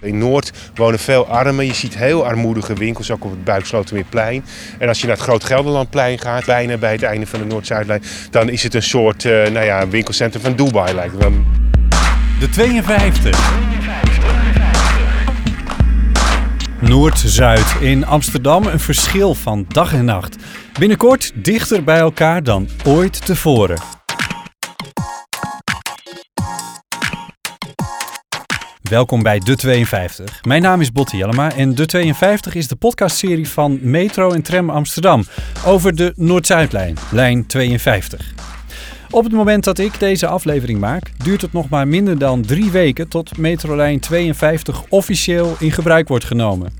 In Noord wonen veel armen. Je ziet heel armoedige winkels, ook op het Buikslotermeerplein. En als je naar het Groot Gelderlandplein gaat, bijna bij het einde van de Noord-Zuidlijn, dan is het een soort uh, nou ja, winkelcentrum van Dubai lijkt wel. De 52. Noord-Zuid in Amsterdam een verschil van dag en nacht. Binnenkort dichter bij elkaar dan ooit tevoren. Welkom bij De 52. Mijn naam is Botte Jellema en De 52 is de podcastserie van Metro en Tram Amsterdam over de Noord-Zuidlijn, lijn 52. Op het moment dat ik deze aflevering maak, duurt het nog maar minder dan drie weken tot metrolijn 52 officieel in gebruik wordt genomen.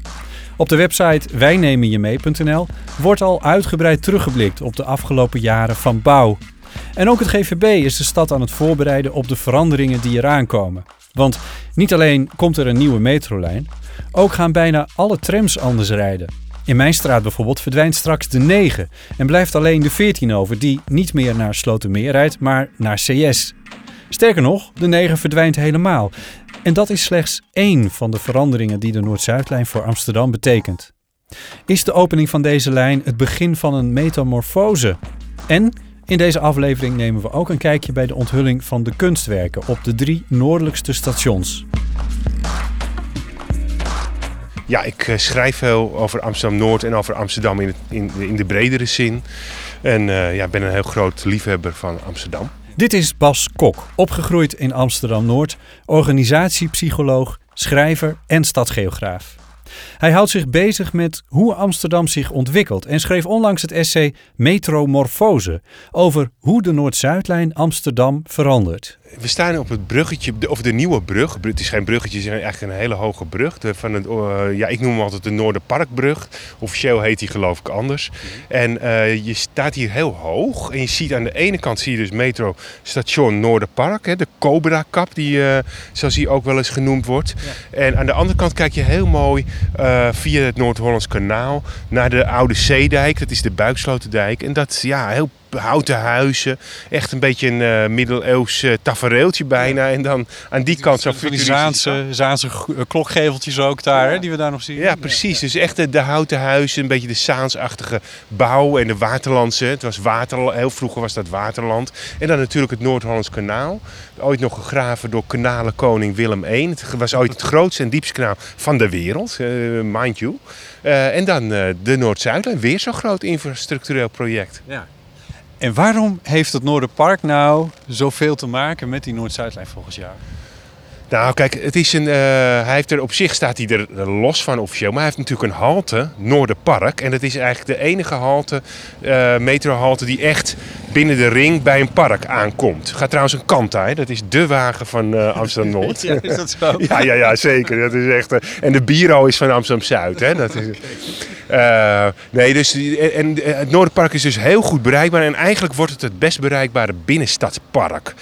Op de website wijnemenjemee.nl wordt al uitgebreid teruggeblikt op de afgelopen jaren van bouw. En ook het GVB is de stad aan het voorbereiden op de veranderingen die eraan komen. Want niet alleen komt er een nieuwe metrolijn, ook gaan bijna alle trams anders rijden. In mijn straat bijvoorbeeld verdwijnt straks de 9 en blijft alleen de 14 over, die niet meer naar Slotermeer rijdt, maar naar CS. Sterker nog, de 9 verdwijnt helemaal. En dat is slechts één van de veranderingen die de Noord-Zuidlijn voor Amsterdam betekent. Is de opening van deze lijn het begin van een metamorfose? En in deze aflevering nemen we ook een kijkje bij de onthulling van de kunstwerken op de drie noordelijkste stations. Ja, ik eh, schrijf veel over Amsterdam-Noord en over Amsterdam in, het, in, in, de bredere zin. En uh, ja, ben een heel groot liefhebber van Amsterdam. Dit is Bas Kok, opgegroeid in Amsterdam-Noord, organisatiepsycholoog, schrijver en stadgeograaf. Hij houdt zich bezig met hoe Amsterdam zich ontwikkelt en schreef onlangs het essay Metromorfose over hoe de Noord-Zuidlijn Amsterdam verandert we staan op het bruggetje, of de nieuwe brug. Het is geen bruggetje, het is eigenlijk een hele hoge brug. De, van het, uh, ja, ik noem hem altijd de Noorderparkbrug. Officieel heet die geloof ik anders. En uh, je staat hier heel hoog. En je ziet aan de ene kant zie je dus metro station Noorderpark. Hè, de Cobra Kap, die, uh, zoals die ook wel eens genoemd wordt. Ja. En aan de andere kant kijk je heel mooi via het Noord-Hollands kanaal naar de oude Zeedijk. Dat is de Buiksloterdijk. En dat ja, heel houten huizen. Echt een beetje een uh, middeleeuws uh, tafereeltje bijna. En dan aan die kant zo van die Zaanse, Zaanse eh, klokgeveltjes ook daar, hè, die we daar nog zien. Ja, precies. Dus echt de, de, houten huizen, een beetje de Zaansachtige bouw en de Waterlandse. Het was water, heel vroeger was dat Waterland. En dan natuurlijk het Noord-Hollands kanaal. Ooit nog gegraven door kanalenkoning Willem I. Het was ooit het grootste en diepste kanaal van de wereld, mind you. en dan de Noord-Zuidlijn, weer zo'n groot infrastructureel project. Ja. En waarom heeft het Noorderpark nou zoveel te maken met die Noord-Zuidlijn volgens jou? Nou, kijk, het is een, uh, hij heeft er op zich staat hij er los van officieel. Maar hij heeft natuurlijk een halte, Noorderpark. En dat is eigenlijk de enige halte, uh, metrohalte, die echt binnen de ring bij een park aankomt. Gaat trouwens een Kanta, hè? dat is de wagen van uh, Amsterdam-Noord. ja, is dat zo? ja, ja, ja, zeker. Dat is echt, en de Biro is van Amsterdam-Zuid. Hè? Dat is, nee, dus, en, het Noorderpark is dus heel goed bereikbaar. En eigenlijk wordt het het best bereikbare binnenstadspark.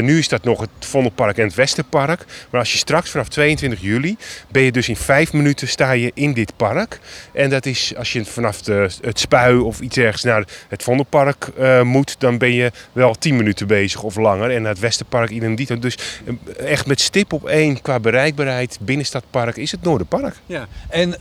Nu is dat nog het Vondelpark en het Westerpark. Maar als je straks vanaf 22 juli ben je dus in vijf minuten sta je in dit park. En dat is als je vanaf de, het Spui of iets ergens naar het Vondelpark uh, moet, dan ben je wel 10 minuten bezig of langer. En naar het Westerpark idem dito. Dus echt met stip op één qua bereikbaarheid binnenstadpark is het Noorderpark. Ja, en,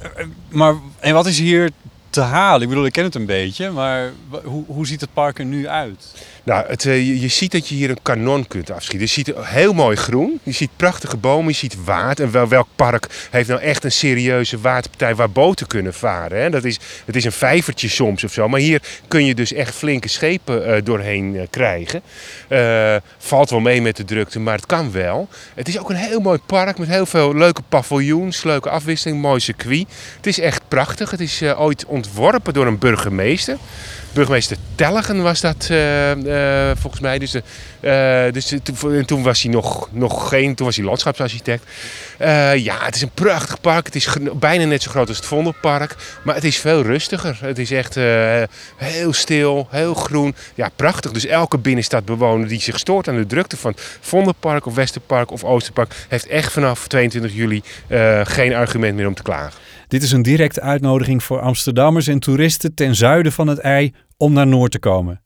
maar, en wat is hier te halen? Ik bedoel, ik ken het een beetje, maar hoe, hoe ziet het park er nu uit? Nou, het, uh, je, ziet dat je hier een kanon kunt afschieten. Je ziet heel mooi groen. Je ziet prachtige bomen. Je ziet water. En wel, welk park heeft nou echt een serieuze waterpartij waar boten kunnen varen? Hè? Dat is, het is een vijvertje soms of zo. Maar hier kun je dus echt flinke schepen uh, doorheen uh, krijgen. valt wel mee met de drukte, maar het kan wel. Het is ook een heel mooi park met heel veel leuke paviljoens, leuke afwisseling, mooi circuit. Het is echt prachtig. Het is ooit ontworpen door een burgemeester burgemeester Tellegen was dat uh, volgens mij. Dus, uh, dus toen, toen, was hij nog, nog geen, toen was hij landschapsarchitect. ja, het is een prachtig park. Het is bijna net zo groot als het Vondelpark. Maar het is veel rustiger. Het is echt heel stil, heel groen. Ja, prachtig. Dus elke binnenstadbewoner die zich stoort aan de drukte van Vondelpark of Westerpark of Oosterpark... heeft echt vanaf 22 juli geen argument meer om te klagen. Dit is een directe uitnodiging voor Amsterdammers en toeristen ten zuiden van het ei om naar Noord te komen.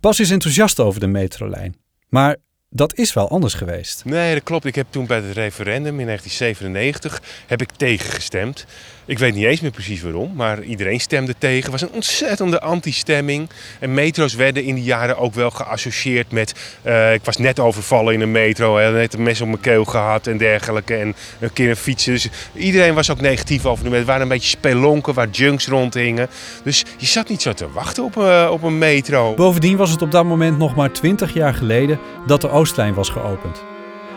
Bas is enthousiast over de metrolijn. Maar dat is wel anders geweest. Nee, dat klopt. Ik heb toen bij het referendum in 1997 heb ik tegengestemd. Ik weet niet eens meer precies waarom, maar iedereen stemde tegen. Het was een ontzettende anti-stemming. En metro's werden in die jaren ook wel geassocieerd met... eh, ik was net overvallen in een metro, hè, net een mes op mijn keel gehad en dergelijke. En een keer een fietsen. Dus iedereen was ook negatief over de metro. Er waren een beetje spelonken waar junks rondhingen. Dus je zat niet zo te wachten op, eh, op een metro. Bovendien was het op dat moment nog maar 20 jaar geleden dat de Oostlijn was geopend.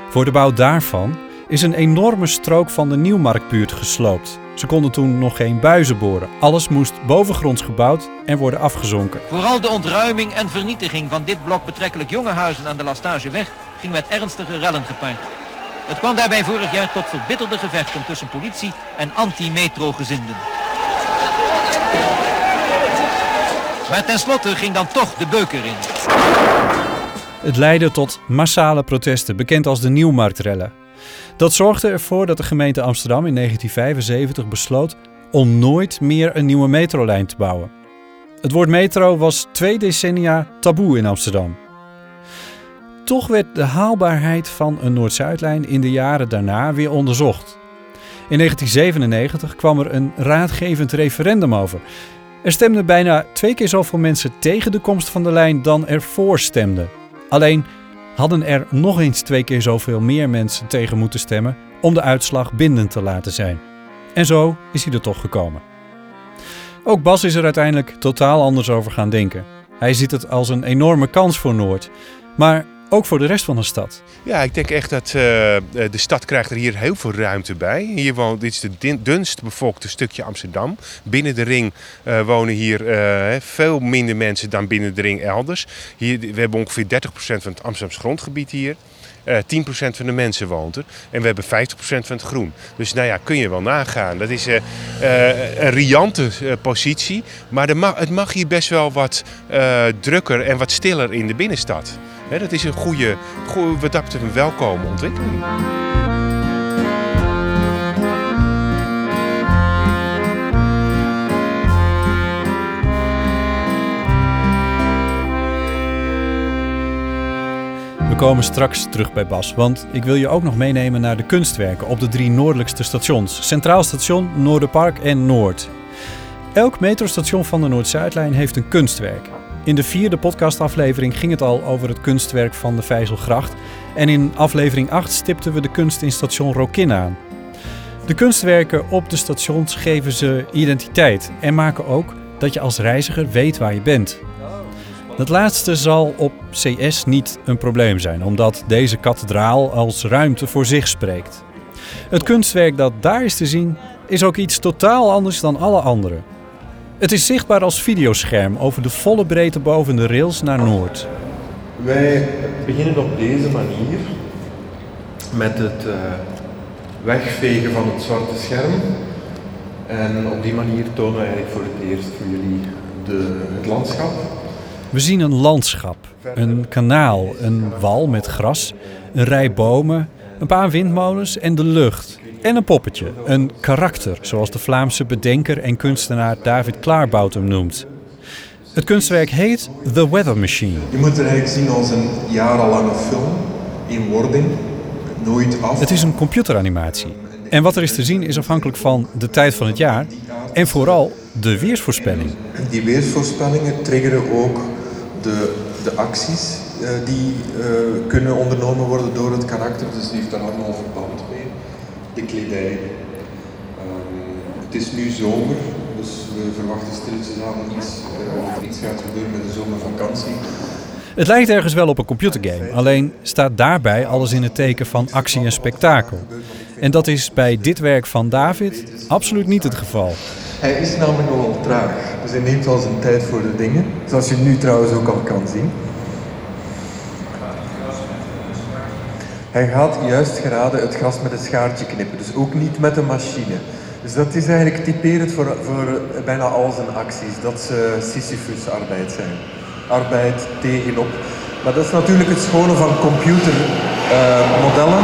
Voor de bouw daarvan is een enorme strook van de Nieuwmarktbuurt gesloopt. Ze konden toen nog geen buizen boren. Alles moest bovengronds gebouwd en worden afgezonken. Vooral de ontruiming en vernietiging van dit blok betrekkelijk jonge huizen aan de Lastageweg ging met ernstige rellen gepaard. Het kwam daarbij vorig jaar tot verbitterde gevechten tussen politie en anti-metro-gezinden. Maar tenslotte ging dan toch de beuk erin. Het leidde tot massale protesten, bekend als de Nieuwmarktrellen. Dat zorgde ervoor dat de gemeente Amsterdam in 1975 besloot om nooit meer een nieuwe metrolijn te bouwen. Het woord metro was twee decennia taboe in Amsterdam. Toch werd de haalbaarheid van een Noord-Zuidlijn in de jaren daarna weer onderzocht. In 1997 kwam er een raadgevend referendum over. Er stemden bijna twee keer zoveel mensen tegen de komst van de lijn dan er voor stemden. Alleen hadden er nog eens twee keer zoveel meer mensen tegen moeten stemmen om de uitslag bindend te laten zijn. En zo is hij er toch gekomen. Ook Bas is er uiteindelijk totaal anders over gaan denken. Hij ziet het als een enorme kans voor Noord, maar ook voor de rest van de stad. Ja, ik denk echt dat eh, de stad krijgt er hier heel veel ruimte bij. Hier woont, dit is het dunst bevolkte stukje Amsterdam. Binnen de ring eh, wonen hier eh, veel minder mensen dan binnen de ring elders. Hier, we hebben ongeveer 30% van het Amsterdamse grondgebied hier. Eh 10% van de mensen woont er. En we hebben 50% van het groen. Dus nou ja, kun je wel nagaan. Dat is eh, eh, een riante eh, positie. Maar het mag hier best wel wat eh, drukker en wat stiller in de binnenstad. Dat is een goede, goede wat dat een welkome ontwikkeling. We komen straks terug bij Bas, want ik wil je ook nog meenemen naar de kunstwerken op de drie noordelijkste stations: Centraal Station, Noorderpark en Noord. Elk metrostation van de Noord-Zuidlijn heeft een kunstwerk. In de vierde podcastaflevering ging het al over het kunstwerk van de Vijzelgracht. En in aflevering 8 stipten we de kunst in station Rokin aan. De kunstwerken op de stations geven ze identiteit en maken ook dat je als reiziger weet waar je bent. Dat laatste zal op CS niet een probleem zijn, omdat deze kathedraal als ruimte voor zich spreekt. Het kunstwerk dat daar is te zien is ook iets totaal anders dan alle andere. Het is zichtbaar als videoscherm over de volle breedte boven de rails naar Noord. Wij beginnen op deze manier met het eh, wegvegen van het zwarte scherm. En op die manier tonen we eigenlijk voor het eerst voor jullie de, het landschap. We zien een landschap, een kanaal, een wal met gras, een rij bomen, een paar windmolens en de lucht. En een poppetje, een karakter, zoals de Vlaamse bedenker en kunstenaar David Klaarbout hem noemt. Het kunstwerk heet The Weather Machine. Je moet het eigenlijk zien als een jarenlange film in wording, nooit af. Het is een computeranimatie. En wat er is te zien is afhankelijk van de tijd van het jaar en vooral de weersvoorspelling. Die weersvoorspellingen triggeren ook de, de acties die eh, kunnen ondernomen worden door het karakter. Dus die heeft daar allemaal verband mee. De kledij. Ehm, het is nu zomer, dus we verwachten stilletjes aan iets, eh, dat er iets gaat gebeuren met de zomervakantie. Het lijkt ergens wel op een computergame, alleen staat daarbij alles in het teken van actie en spektakel. En dat is bij dit werk van David absoluut niet het geval. Hij is namelijk nogal traag, dus hij neemt wel zijn tijd voor de dingen. Zoals je nu trouwens ook al kan zien. Hij gaat juist geraden het gras met een schaartje knippen, dus ook niet met een machine. Dus dat is eigenlijk typerend voor, voor bijna al zijn acties, dat ze Sisyphus-arbeid zijn. Arbeid tegenop. Maar dat is natuurlijk het schone van computermodellen.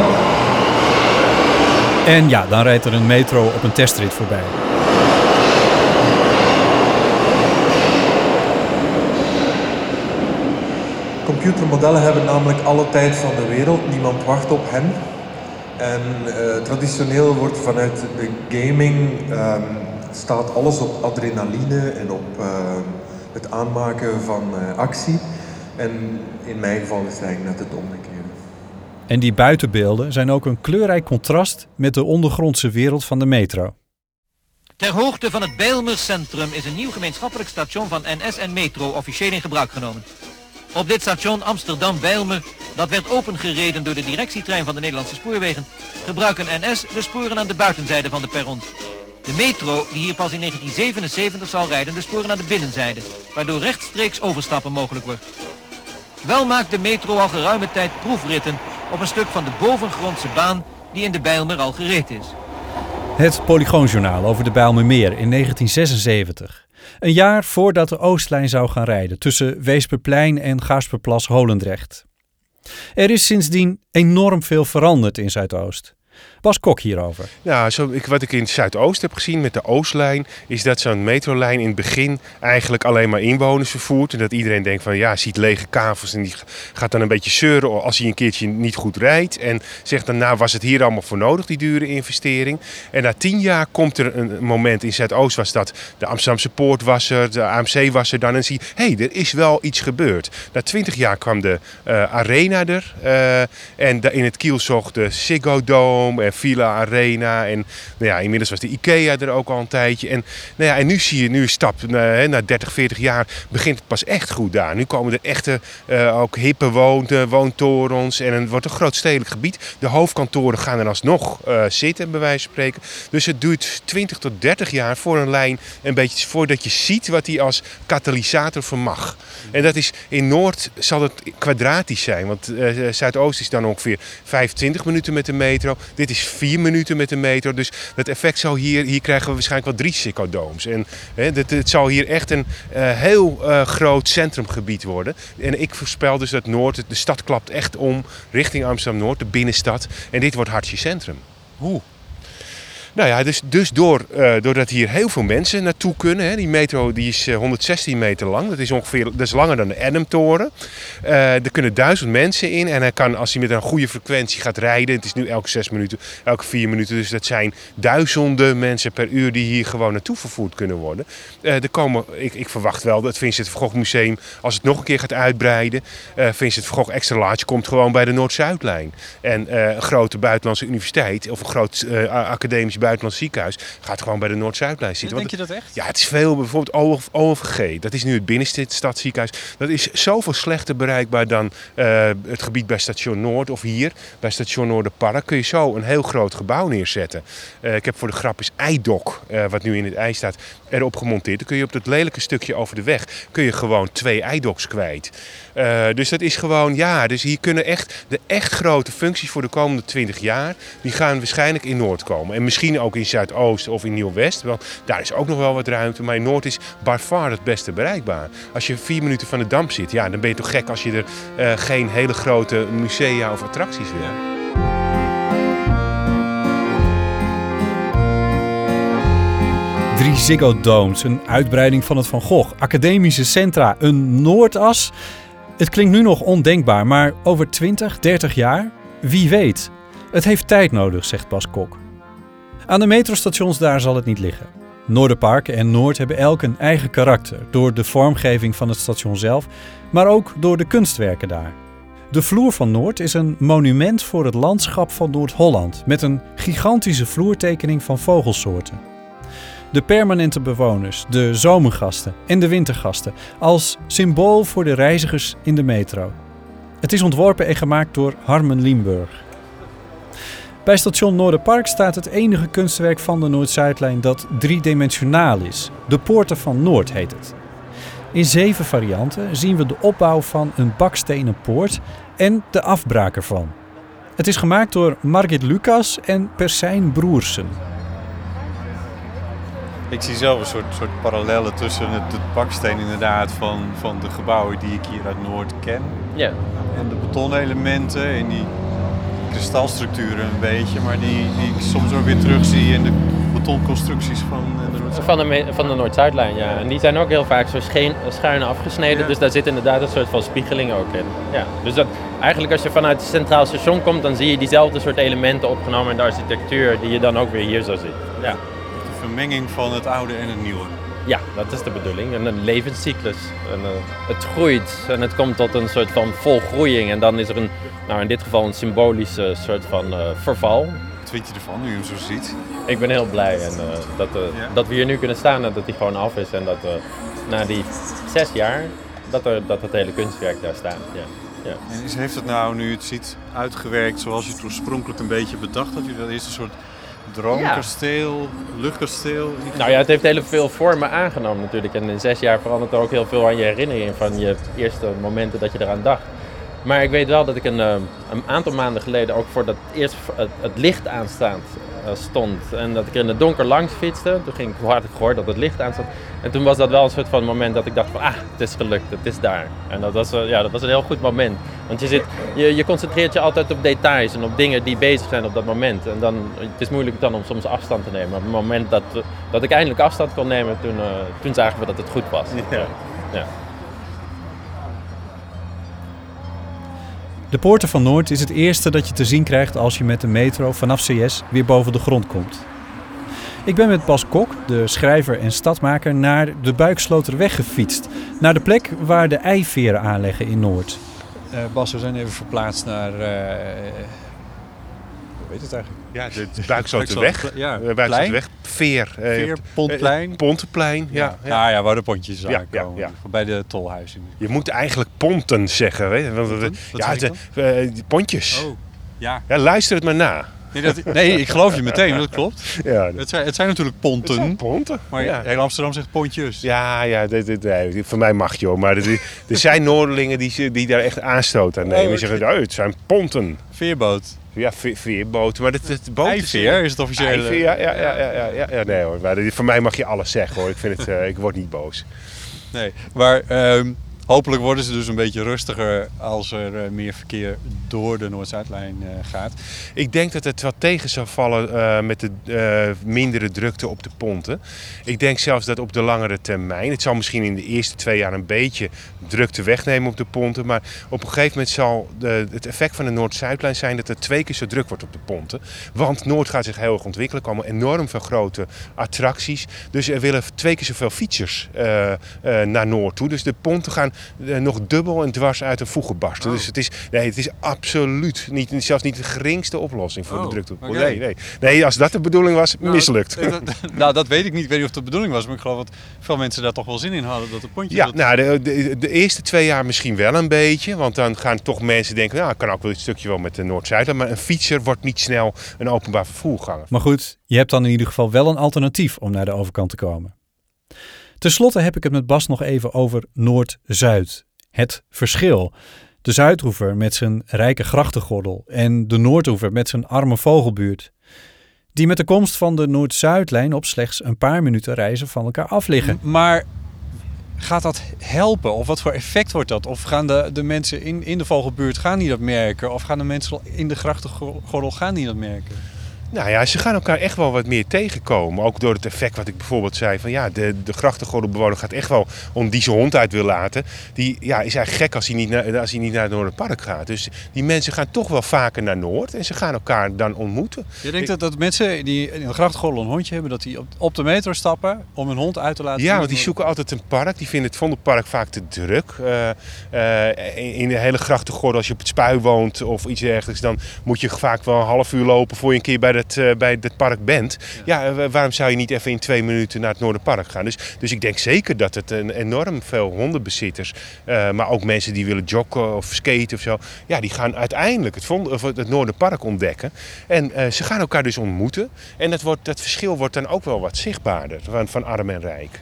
En ja, dan rijdt er een metro op een testrit voorbij. Computermodellen hebben namelijk alle tijd van de wereld, niemand wacht op hen. En uh, traditioneel wordt vanuit de gaming um, staat alles op adrenaline en op uh, het aanmaken van uh, actie. En in mijn geval is het eigenlijk net het omgekeerde. En die buitenbeelden zijn ook een kleurrijk contrast met de ondergrondse wereld van de metro. Ter hoogte van het Bijlmercentrum is een nieuw gemeenschappelijk station van NS en Metro officieel in gebruik genomen. Op dit station Amsterdam-Bijlmer, dat werd opengereden door de directietrein van de Nederlandse spoorwegen, gebruiken NS de sporen aan de buitenzijde van de perron. De metro, die hier pas in 1977 zal rijden, de sporen aan de binnenzijde, waardoor rechtstreeks overstappen mogelijk wordt. Wel maakt de metro al geruime tijd proefritten op een stuk van de bovengrondse baan die in de Bijlmer al gereed is. Het Polygoonjournaal over de Bijlmermeer in 1976. Een jaar voordat de Oostlijn zou gaan rijden tussen Weesperplein en Gaasperplas-Holendrecht. Er is sindsdien enorm veel veranderd in Zuidoost. Bas Kok hierover. Ja, zo, ik, wat ik in Zuidoost heb gezien met de Oostlijn, is dat zo'n metrolijn in het begin eigenlijk alleen maar inwoners vervoert. En dat iedereen denkt van ja, ziet lege kavels en die gaat dan een beetje zeuren als hij een keertje niet goed rijdt. En zegt dan, nou was het hier allemaal voor nodig, die dure investering. En na tien jaar komt er een moment in Zuidoost was dat de Amsterdamse Poort was er, de AMC was er dan. En zie hé, hey, er is wel iets gebeurd. Na twintig jaar kwam de uh, Arena er. Uh, en in het Kielzog de Ziggo Dome en Villa Arena. En nou ja, inmiddels was de IKEA er ook al een tijdje. En, nou ja, en nu zie je, nu stap, uh, na 30, 40 jaar begint het pas echt goed daar. Nu komen er echte, uh, ook hippe woonten, woontorens en het wordt een groot stedelijk gebied. De hoofdkantoren gaan er alsnog uh, zitten, bij wijze van spreken. Dus het duurt 20 tot 30 jaar voor een lijn, een beetje voordat je ziet wat die als katalysator vermag. En dat is in Noord zal het kwadratisch zijn, want Zuidoost is dan ongeveer 25 minuten met de metro. Dit is vier minuten met de metro. Dus dat effect zal hier, hier krijgen we waarschijnlijk wel drie Ziggo En hè, het, zal hier echt een uh, heel uh, groot centrumgebied worden. En ik voorspel dus dat Noord, de stad klapt echt om richting Amsterdam-Noord, de binnenstad. En dit wordt hartje centrum. Hoe? Nou ja, dus, dus door, uh, doordat hier heel veel mensen naartoe kunnen. Hè, die metro die is uh, 116 meter lang. Dat is ongeveer dat is langer dan de Adamtoren. Uh, er kunnen duizend mensen in. En hij kan, als hij met een goede frequentie gaat rijden. Het is nu elke zes minuten, elke vier minuten. Dus dat zijn duizenden mensen per uur die hier gewoon naartoe vervoerd kunnen worden. er komen, ik, ik verwacht wel dat Vincent van Museum, als het nog een keer gaat uitbreiden. Vincent van Extra Large komt gewoon bij de Noord-Zuidlijn. En een grote buitenlandse universiteit of een groot academisch buitenlands ziekenhuis gaat gewoon bij de Noord-Zuidlijn zitten. Denk je dat echt? Ja, het is veel. Bijvoorbeeld OVG, dat is nu het binnenste stadsziekenhuis. Dat is zoveel slechter bereikbaar dan uh, het gebied bij station Noord of hier bij station Noorderpark. Kun je zo een heel groot gebouw neerzetten. Uh, ik heb voor de grap is eidok, uh, wat nu in het ei staat, erop gemonteerd. Dan kun je op dat lelijke stukje over de weg kun je gewoon twee eidoks kwijt. Dus dat is gewoon, ja, dus hier kunnen echt de echt grote functies voor de komende 20 jaar, die gaan waarschijnlijk in Noord komen. En misschien ook in Zuidoost of in Nieuw-West, want daar is ook nog wel wat ruimte. Maar in Noord is by far het beste bereikbaar. Als je vier minuten van de damp zit, ja, dan ben je toch gek als je er uh, geen hele grote musea of attracties wil. Drie Ziggo Domes, een uitbreiding van het Van Gogh, academische centra, een Noordas. Het klinkt nu nog ondenkbaar, maar over 20, 30 jaar? Wie weet. Het heeft tijd nodig, zegt Bas Kok. Aan de metrostations daar zal het niet liggen. Noorderpark en Noord hebben elk een eigen karakter door de vormgeving van het station zelf, maar ook door de kunstwerken daar. De vloer van Noord is een monument voor het landschap van Noord-Holland met een gigantische vloertekening van vogelsoorten. De permanente bewoners, de zomergasten en de wintergasten als symbool voor de reizigers in de metro. Het is ontworpen en gemaakt door Harmen Limburg. Bij station Noorderpark staat het enige kunstwerk van de Noord-Zuidlijn dat driedimensionaal is. De Poorten van Noord heet het. In zeven varianten zien we de opbouw van een bakstenen poort en de afbraak ervan. Het is gemaakt door Margit Lucas en Persijn Broersen. Ik zie zelf een soort, soort parallellen tussen het, het baksteen inderdaad van, van de gebouwen die ik hier uit Noord ken. Ja. En de betonelementen en die kristalstructuren een beetje, maar die, die ik soms ook weer terugzie in de betonconstructies van de Van de, van de Noord-Zuidlijn, ja. En die zijn ook heel vaak zo scheen, schuin afgesneden. Dus daar zit inderdaad een soort van spiegeling ook in. Ja. Dus dat, eigenlijk als je vanuit het Centraal Station komt, dan zie je diezelfde soort elementen opgenomen in de architectuur die je dan ook weer hier zo ziet. Ja, De vermenging van het oude en het nieuwe. Ja dat is de bedoeling. En een levenscyclus. En, eh, het groeit en het komt tot een soort van volgroeiing. En dan is er een, nou in dit geval een symbolische soort van eh, verval. Wat vind je ervan nu je hem zo ziet? Ik ben heel blij en, eh, dat, Ja. dat we hier nu kunnen staan en dat hij gewoon af is. En dat na die zes jaar, dat, er, dat het hele kunstwerk daar staat. Ja. Ja. En is, heeft het nou, nu je het ziet, uitgewerkt zoals je het oorspronkelijk een beetje bedacht had? Dat is een soort droomkasteel, luchtkasteel? Nou ja, het heeft heel veel vormen aangenomen natuurlijk. En in zes jaar verandert er ook heel veel aan je herinnering van je eerste momenten dat je eraan dacht. Maar ik weet wel dat ik een, eh, een aantal maanden geleden ook voor dat eerst het, het licht aanstaand stond. En dat ik er in het donker langs fietste. Toen ging ik, had ik gehoord dat het licht aanstond. En toen was dat wel een soort van moment dat ik dacht van ah, het is gelukt, het is daar. En dat was, eh, ja, dat was een heel goed moment. Want je, zit, je, je concentreert je altijd op details en op dingen die bezig zijn op dat moment. En dan, het is moeilijk dan om soms afstand te nemen. Maar op het moment dat, eh, dat ik eindelijk afstand kon nemen, toen, eh, toen zagen we dat het goed was. Ja. Ja. De Poorten van Noord is het eerste dat je te zien krijgt als je met de metro vanaf CS weer boven de grond komt. Ik ben met Bas Kok, de schrijver en stadmaker, naar de Buiksloterweg gefietst. Naar de plek waar de eiveren aanleggen in Noord. Eh, Bas, we zijn even verplaatst naar. eh hoe heet het eigenlijk? Ja, de, Buiksloterweg. Ja. Veer. eh, Veer, Pontplein. Pontenplein, ja. ja. Ja, ja, waar de pontjes aankomen. ja, Bij de tolhuizen. Je moet eigenlijk ponten zeggen. Weet je? Want, Ponten? Ja, de- eh, pontjes. Oh, ja. Ja, luister het maar na. Nee, dat, nee, ik geloof je meteen, dat klopt. Ja, Het zijn, het zijn natuurlijk ponten. zijn ponten. Maar ja. heel Amsterdam zegt pontjes. Ja, ja dit, dit, nee, voor mij mag je hoor. Maar er, er zijn Noorderlingen die, die daar echt aanstoot aan nemen. Oh, Die zeggen, oh, het zijn ponten. Veerboot. Ja, ve- veerboten. Maar het, het boot is... Eiveer is het officiële. Eiveer, ja, ja, ja, ja, ja, ja, nee hoor. Maar voor mij mag je alles zeggen hoor. Ik, vind het, eh, ik word niet boos. Nee, maar ehm, hopelijk worden ze dus een beetje rustiger als er eh, meer verkeer door de Noord-Zuidlijn eh, gaat. Ik denk dat het wat tegen zou vallen eh, met de eh, mindere drukte op de ponten. Ik denk zelfs dat op de langere termijn, het zal misschien in de eerste twee jaar een beetje drukte wegnemen op de ponten, maar op een gegeven moment zal de, het effect van de Noord-Zuidlijn zijn dat het twee keer zo druk wordt op de ponten. Want Noord gaat zich heel erg ontwikkelen, er komen enorm veel grote attracties. Dus er willen twee keer zoveel fietsers naar Noord toe. Dus de ponten gaan nog dubbel en dwars uit een voegen barsten. Dus het is, nee, het is absoluut niet, zelfs niet de geringste oplossing voor de Oh, drukte. Nee, nee. nee, als dat de bedoeling was, mislukt. Nou, dat, nou, dat weet ik niet. Ik weet niet of het de bedoeling was. Maar ik geloof dat veel mensen daar toch wel zin in hadden. Dat de pontjes... Ja, dat- nou, de, de, de eerste twee jaar misschien wel een beetje. Want dan gaan toch mensen denken, nou, ik kan ook wel een stukje wel met de Noord-Zuid. Maar een fietser wordt niet snel een openbaar vervoerganger. Maar goed, je hebt dan in ieder geval wel een alternatief om naar de overkant te komen. Ten slotte heb ik het met Bas nog even over Noord-Zuid. Het verschil. De Zuidhoever met zijn rijke grachtengordel en de Noordhoever met zijn arme vogelbuurt. Die met de komst van de Noord-Zuidlijn op slechts een paar minuten reizen van elkaar af liggen. Maar gaat dat helpen? Of wat voor effect wordt dat? Of gaan de, de mensen in, in de vogelbuurt gaan die dat merken? Of gaan de mensen in de grachtengordel gaan die dat merken? Nou ja, ze gaan elkaar echt wel wat meer tegenkomen. Ook door het effect wat ik bijvoorbeeld zei van ja, de, de grachtengordelbewoner gaat echt wel om die zijn hond uit wil laten. Die ja, is eigenlijk gek als hij, niet naar, als hij niet naar het Noorderpark gaat. Dus die mensen gaan toch wel vaker naar Noord en ze gaan elkaar dan ontmoeten. Je denkt dat, dat mensen die in de grachtengordel een hondje hebben, dat die op, op de metro stappen om hun hond uit te laten? Ja, want die zoeken altijd een park. Die vinden het Vondelpark vaak te druk. Eh, eh, in- in de hele grachtengordel, als je op het spui woont of iets dergelijks, dan moet je vaak wel een half uur lopen voor je een keer bij eh, bij dat park bent. Ja, eh, waarom zou je niet even in twee minuten naar het Noorderpark gaan? Dus, dus ik denk zeker dat het een enorm veel hondenbezitters, eh, maar ook mensen die willen joggen of skaten of zo, ja, die gaan uiteindelijk het, of het Noorderpark ontdekken. En ze gaan elkaar dus ontmoeten. En dat, wordt, dat verschil wordt dan ook wel wat zichtbaarder van, van arm en rijk.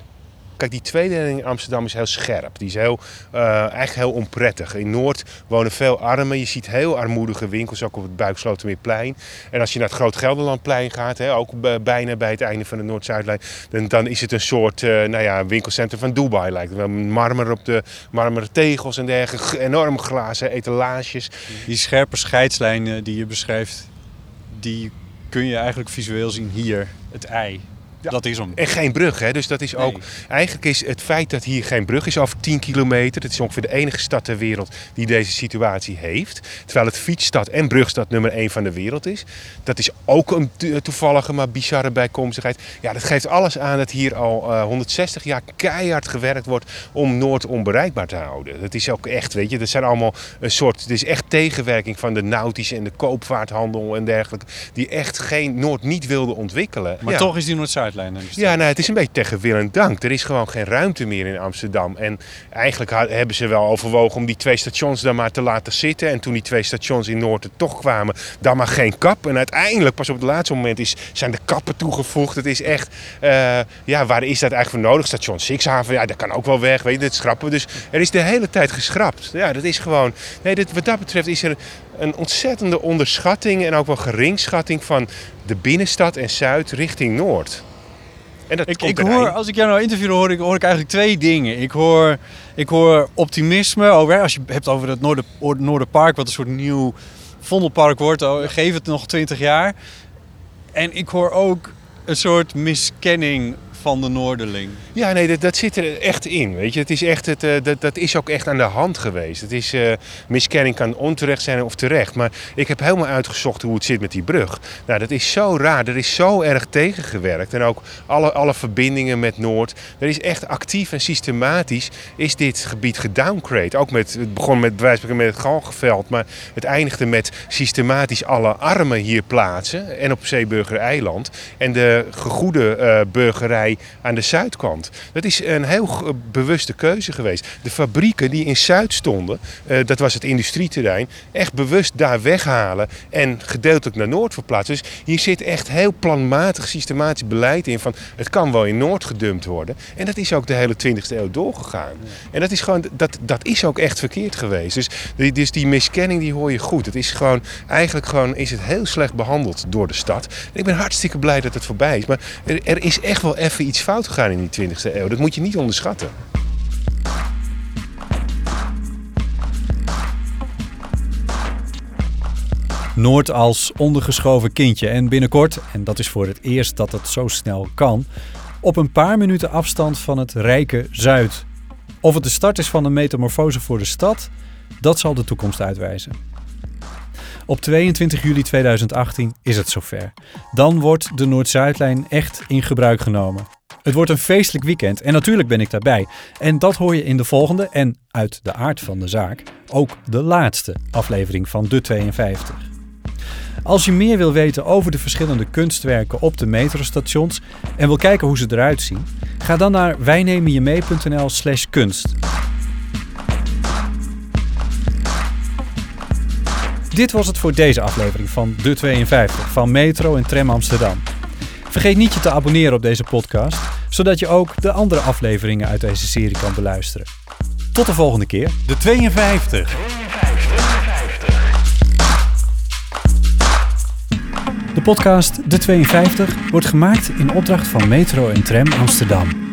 Kijk, die tweedeling in Amsterdam is heel scherp. Die is heel, eh, eigenlijk heel onprettig. In Noord wonen veel armen. Je ziet heel armoedige winkels, ook op het Buikslotermeerplein. En als je naar het Groot Gelderlandplein gaat, hè, ook bijna bij het einde van de Noord-Zuidlijn, dan, dan is het een soort eh, nou ja, winkelcentrum van Dubai. Lijkt wel. Marmer op de marmeren tegels en dergelijke. Enorm glazen etalages. Die scherpe scheidslijn die je beschrijft, die kun je eigenlijk visueel zien hier, het ei. Dat is hem. En geen brug, hè? dus dat is ook... Eigenlijk is het feit dat hier geen brug is over 10 kilometer... dat is ongeveer de enige stad ter wereld die deze situatie heeft. Terwijl het fietsstad en brugstad nummer 1 van de wereld is. Dat is ook een to- toevallige, maar bizarre bijkomstigheid. Ja, dat geeft alles aan dat hier al eh, 160 jaar keihard gewerkt wordt... om Noord onbereikbaar te houden. Dat is ook echt, weet je, dat zijn allemaal een soort... Het is echt tegenwerking van de nautische en de koopvaarthandel en dergelijke... die echt geen Noord niet wilde ontwikkelen. Maar Ja. toch is die Noord-Zuidlijn dus. Ja, nou, het is een beetje tegen wil en dank. Er is gewoon geen ruimte meer in Amsterdam. En eigenlijk hebben ze wel overwogen om die twee stations daar maar te laten zitten. En toen die twee stations in Noord er toch kwamen, dan maar geen kap. En uiteindelijk, pas op het laatste moment, is, zijn de kappen toegevoegd. Het is echt, eh, ja, waar is dat eigenlijk voor nodig? Station Sixhaven, ja, dat kan ook wel weg, weet je, dat schrappen we. Dus er is de hele tijd geschrapt. Ja, dat is gewoon, nee, dit, wat dat betreft is er een ontzettende onderschatting en ook wel geringschatting van de binnenstad en Zuid richting Noord. En dat Ik, komt ik hoor, als ik jou nou interview, hoor ik, hoor ik eigenlijk twee dingen. Ik hoor, ik hoor optimisme over, als je het hebt over het Noorder, Noorderpark, wat een soort nieuw Vondelpark wordt. Oh, Geef het nog 20 jaar. En ik hoor ook een soort miskenning van de Noorderling. Ja, nee, dat, zit er echt in. Weet je, het is echt, het, eh, dat, dat is ook echt aan de hand geweest. Het is, eh, miskenning kan onterecht zijn of terecht. Maar ik heb helemaal uitgezocht hoe het zit met die brug. Nou, dat is zo raar. Er is zo erg tegengewerkt. En ook alle, alle verbindingen met Noord. Er is echt actief en systematisch is dit gebied gedowngrade. Ook met, het begon met, bij met het Galgenveld. Maar het eindigde met systematisch alle armen hier plaatsen. En op Zeeburger-eiland. En de gegoede eh, burgerij aan de zuidkant. Dat is een heel bewuste keuze geweest. De fabrieken die in Zuid stonden, eh, dat was het industrieterrein, echt bewust daar weghalen en gedeeltelijk naar Noord verplaatsen. Dus hier zit echt heel planmatig, systematisch beleid in van het kan wel in Noord gedumpt worden. En dat is ook de hele 20e eeuw doorgegaan. En dat is gewoon, dat, dat is ook echt verkeerd geweest. Dus, die- dus die miskenning die hoor je goed. Het is gewoon, eigenlijk gewoon is het heel slecht behandeld door de stad. Ik ben hartstikke blij dat het voorbij is. Maar er, er is echt wel even iets fout gegaan in die 20e eeuw. Dat moet je niet onderschatten. Noord als ondergeschoven kindje. En binnenkort, en dat is voor het eerst dat het zo snel kan, op een paar minuten afstand van het rijke Zuid. Of het de start is van een metamorfose voor de stad, dat zal de toekomst uitwijzen. Op 22 juli 2018 is het zover. Dan wordt de Noord-Zuidlijn echt in gebruik genomen. Het wordt een feestelijk weekend en natuurlijk ben ik daarbij. En dat hoor je in de volgende en uit de aard van de zaak ook de laatste aflevering van De 52. Als je meer wil weten over de verschillende kunstwerken op de metrostations en wil kijken hoe ze eruit zien, ga dan naar wijnemenjemee.nl Dit was het voor deze aflevering van De 52 van Metro en Tram Amsterdam. Vergeet niet je te abonneren op deze podcast, zodat je ook de andere afleveringen uit deze serie kan beluisteren. Tot de volgende keer. De 52. De podcast De 52 wordt gemaakt in opdracht van Metro en Tram Amsterdam.